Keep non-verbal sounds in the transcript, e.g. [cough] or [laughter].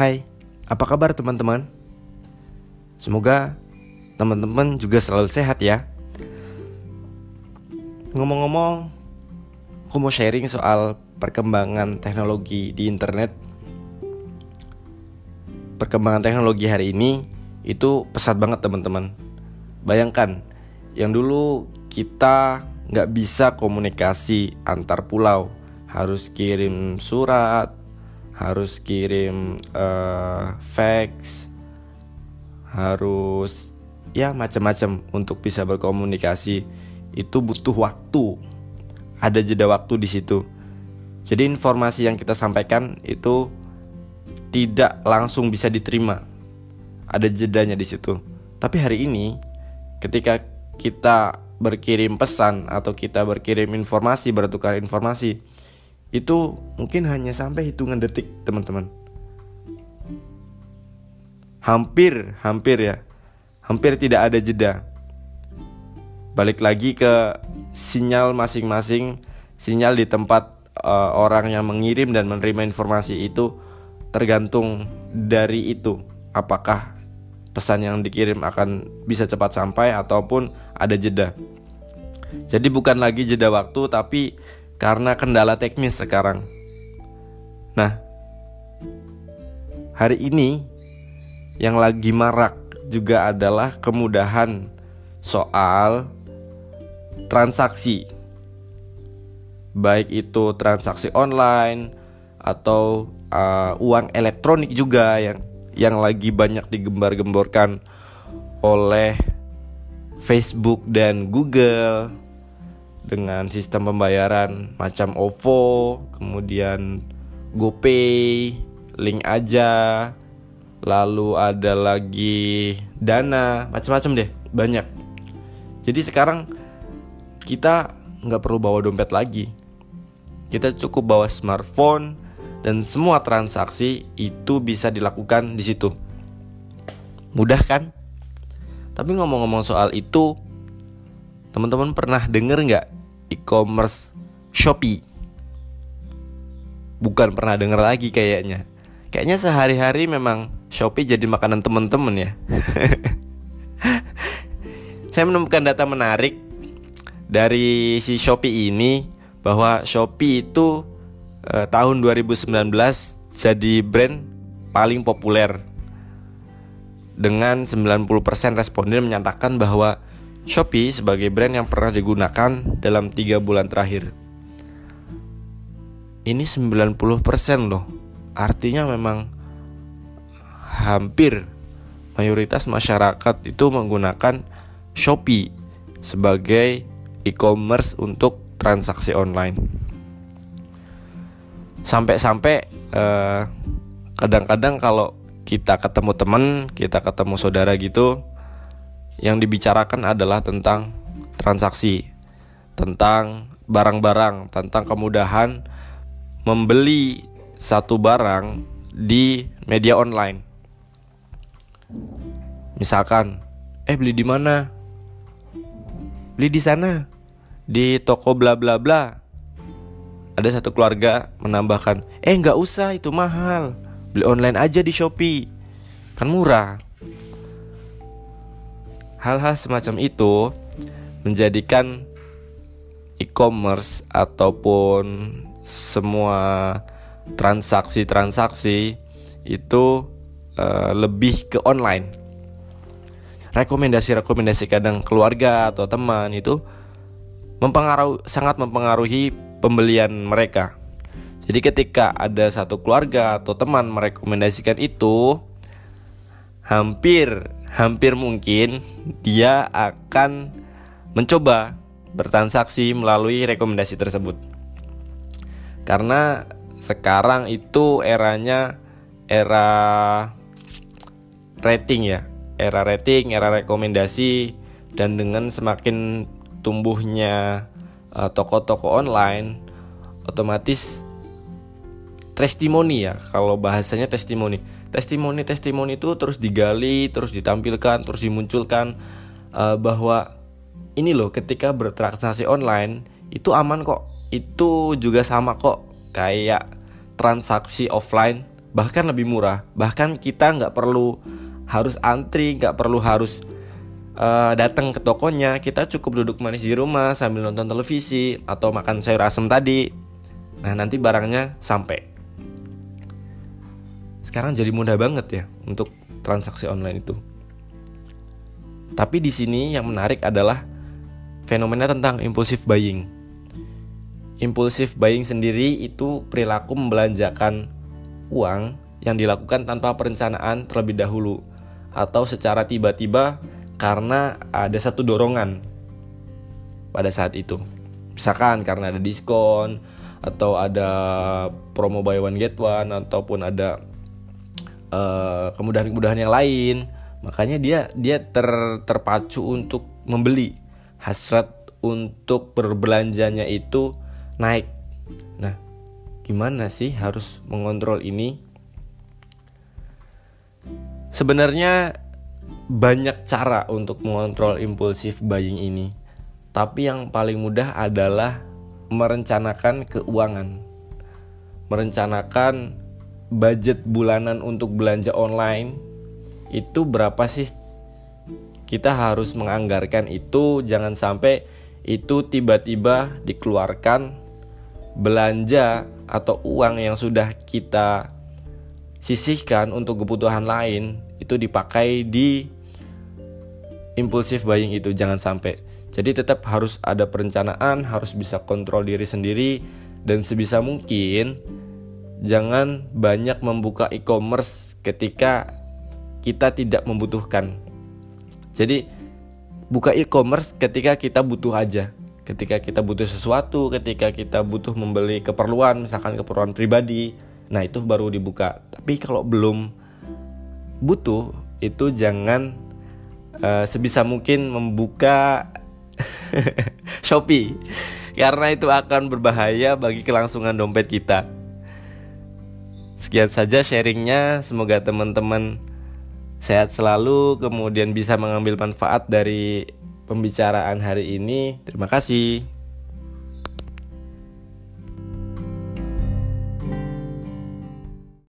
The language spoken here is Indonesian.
Hai, apa kabar teman-teman? Semoga teman-teman juga selalu sehat ya. Ngomong-ngomong, aku mau sharing soal perkembangan teknologi di internet. Perkembangan teknologi hari ini itu pesat banget teman-teman. Bayangkan, yang dulu kita nggak bisa komunikasi antar pulau, harus kirim surat, harus kirim uh, fax. Harus ya macam-macam untuk bisa berkomunikasi. Itu butuh waktu. Ada jeda waktu di situ. Jadi informasi yang kita sampaikan itu tidak langsung bisa diterima. Ada jedanya di situ. Tapi hari ini ketika kita berkirim pesan atau kita berkirim informasi bertukar informasi itu mungkin hanya sampai hitungan detik teman-teman. Hampir hampir ya. Hampir tidak ada jeda. Balik lagi ke sinyal masing-masing sinyal di tempat uh, orang yang mengirim dan menerima informasi itu tergantung dari itu. Apakah pesan yang dikirim akan bisa cepat sampai ataupun ada jeda. Jadi bukan lagi jeda waktu tapi karena kendala teknis sekarang. Nah, hari ini yang lagi marak juga adalah kemudahan soal transaksi. Baik itu transaksi online atau uh, uang elektronik juga yang yang lagi banyak digembar-gemborkan oleh Facebook dan Google dengan sistem pembayaran macam OVO, kemudian GoPay, link aja, lalu ada lagi Dana, macam-macam deh, banyak. Jadi sekarang kita nggak perlu bawa dompet lagi, kita cukup bawa smartphone dan semua transaksi itu bisa dilakukan di situ. Mudah kan? Tapi ngomong-ngomong soal itu, Teman-teman pernah denger nggak e-commerce Shopee? Bukan pernah denger lagi kayaknya. Kayaknya sehari-hari memang Shopee jadi makanan teman-teman ya. [laughs] Saya menemukan data menarik dari si Shopee ini bahwa Shopee itu eh, tahun 2019 jadi brand paling populer dengan 90% responden menyatakan bahwa Shopee sebagai brand yang pernah digunakan dalam tiga bulan terakhir. Ini 90% loh. Artinya memang hampir mayoritas masyarakat itu menggunakan Shopee sebagai e-commerce untuk transaksi online. Sampai-sampai eh, kadang-kadang kalau kita ketemu teman, kita ketemu saudara gitu, yang dibicarakan adalah tentang transaksi, tentang barang-barang, tentang kemudahan membeli satu barang di media online. Misalkan, eh beli di mana? Beli di sana, di toko bla bla bla. Ada satu keluarga menambahkan, eh nggak usah itu mahal, beli online aja di Shopee, kan murah. Hal-hal semacam itu menjadikan e-commerce ataupun semua transaksi-transaksi itu uh, lebih ke online. Rekomendasi-rekomendasi kadang keluarga atau teman itu mempengaruhi sangat mempengaruhi pembelian mereka. Jadi ketika ada satu keluarga atau teman merekomendasikan itu hampir hampir mungkin dia akan mencoba bertransaksi melalui rekomendasi tersebut. Karena sekarang itu eranya era rating ya, era rating, era rekomendasi dan dengan semakin tumbuhnya eh, toko-toko online otomatis testimoni ya. Kalau bahasanya testimoni testimoni-testimoni itu terus digali, terus ditampilkan, terus dimunculkan uh, bahwa ini loh ketika bertransaksi online itu aman kok. Itu juga sama kok kayak transaksi offline bahkan lebih murah. Bahkan kita nggak perlu harus antri nggak perlu harus uh, datang ke tokonya. Kita cukup duduk manis di rumah sambil nonton televisi atau makan sayur asem tadi. Nah nanti barangnya sampai sekarang jadi mudah banget ya untuk transaksi online itu tapi di sini yang menarik adalah fenomena tentang impulsif buying impulsif buying sendiri itu perilaku membelanjakan uang yang dilakukan tanpa perencanaan terlebih dahulu atau secara tiba-tiba karena ada satu dorongan pada saat itu. Misalkan karena ada diskon atau ada promo buy one get one ataupun ada uh, kemudahan-kemudahan yang lain, makanya dia dia ter, terpacu untuk membeli. Hasrat untuk berbelanjanya itu naik. Nah, gimana sih harus mengontrol ini? Sebenarnya banyak cara untuk mengontrol impulsif buying ini. Tapi yang paling mudah adalah merencanakan keuangan. Merencanakan budget bulanan untuk belanja online itu berapa sih? Kita harus menganggarkan itu jangan sampai itu tiba-tiba dikeluarkan belanja atau uang yang sudah kita sisihkan untuk kebutuhan lain itu dipakai di impulsif buying itu jangan sampai. Jadi tetap harus ada perencanaan, harus bisa kontrol diri sendiri dan sebisa mungkin jangan banyak membuka e-commerce ketika kita tidak membutuhkan. Jadi buka e-commerce ketika kita butuh aja ketika kita butuh sesuatu, ketika kita butuh membeli keperluan, misalkan keperluan pribadi, nah itu baru dibuka. Tapi kalau belum butuh, itu jangan uh, sebisa mungkin membuka [laughs] Shopee, karena itu akan berbahaya bagi kelangsungan dompet kita. Sekian saja sharingnya, semoga teman-teman sehat selalu, kemudian bisa mengambil manfaat dari pembicaraan hari ini. Terima kasih.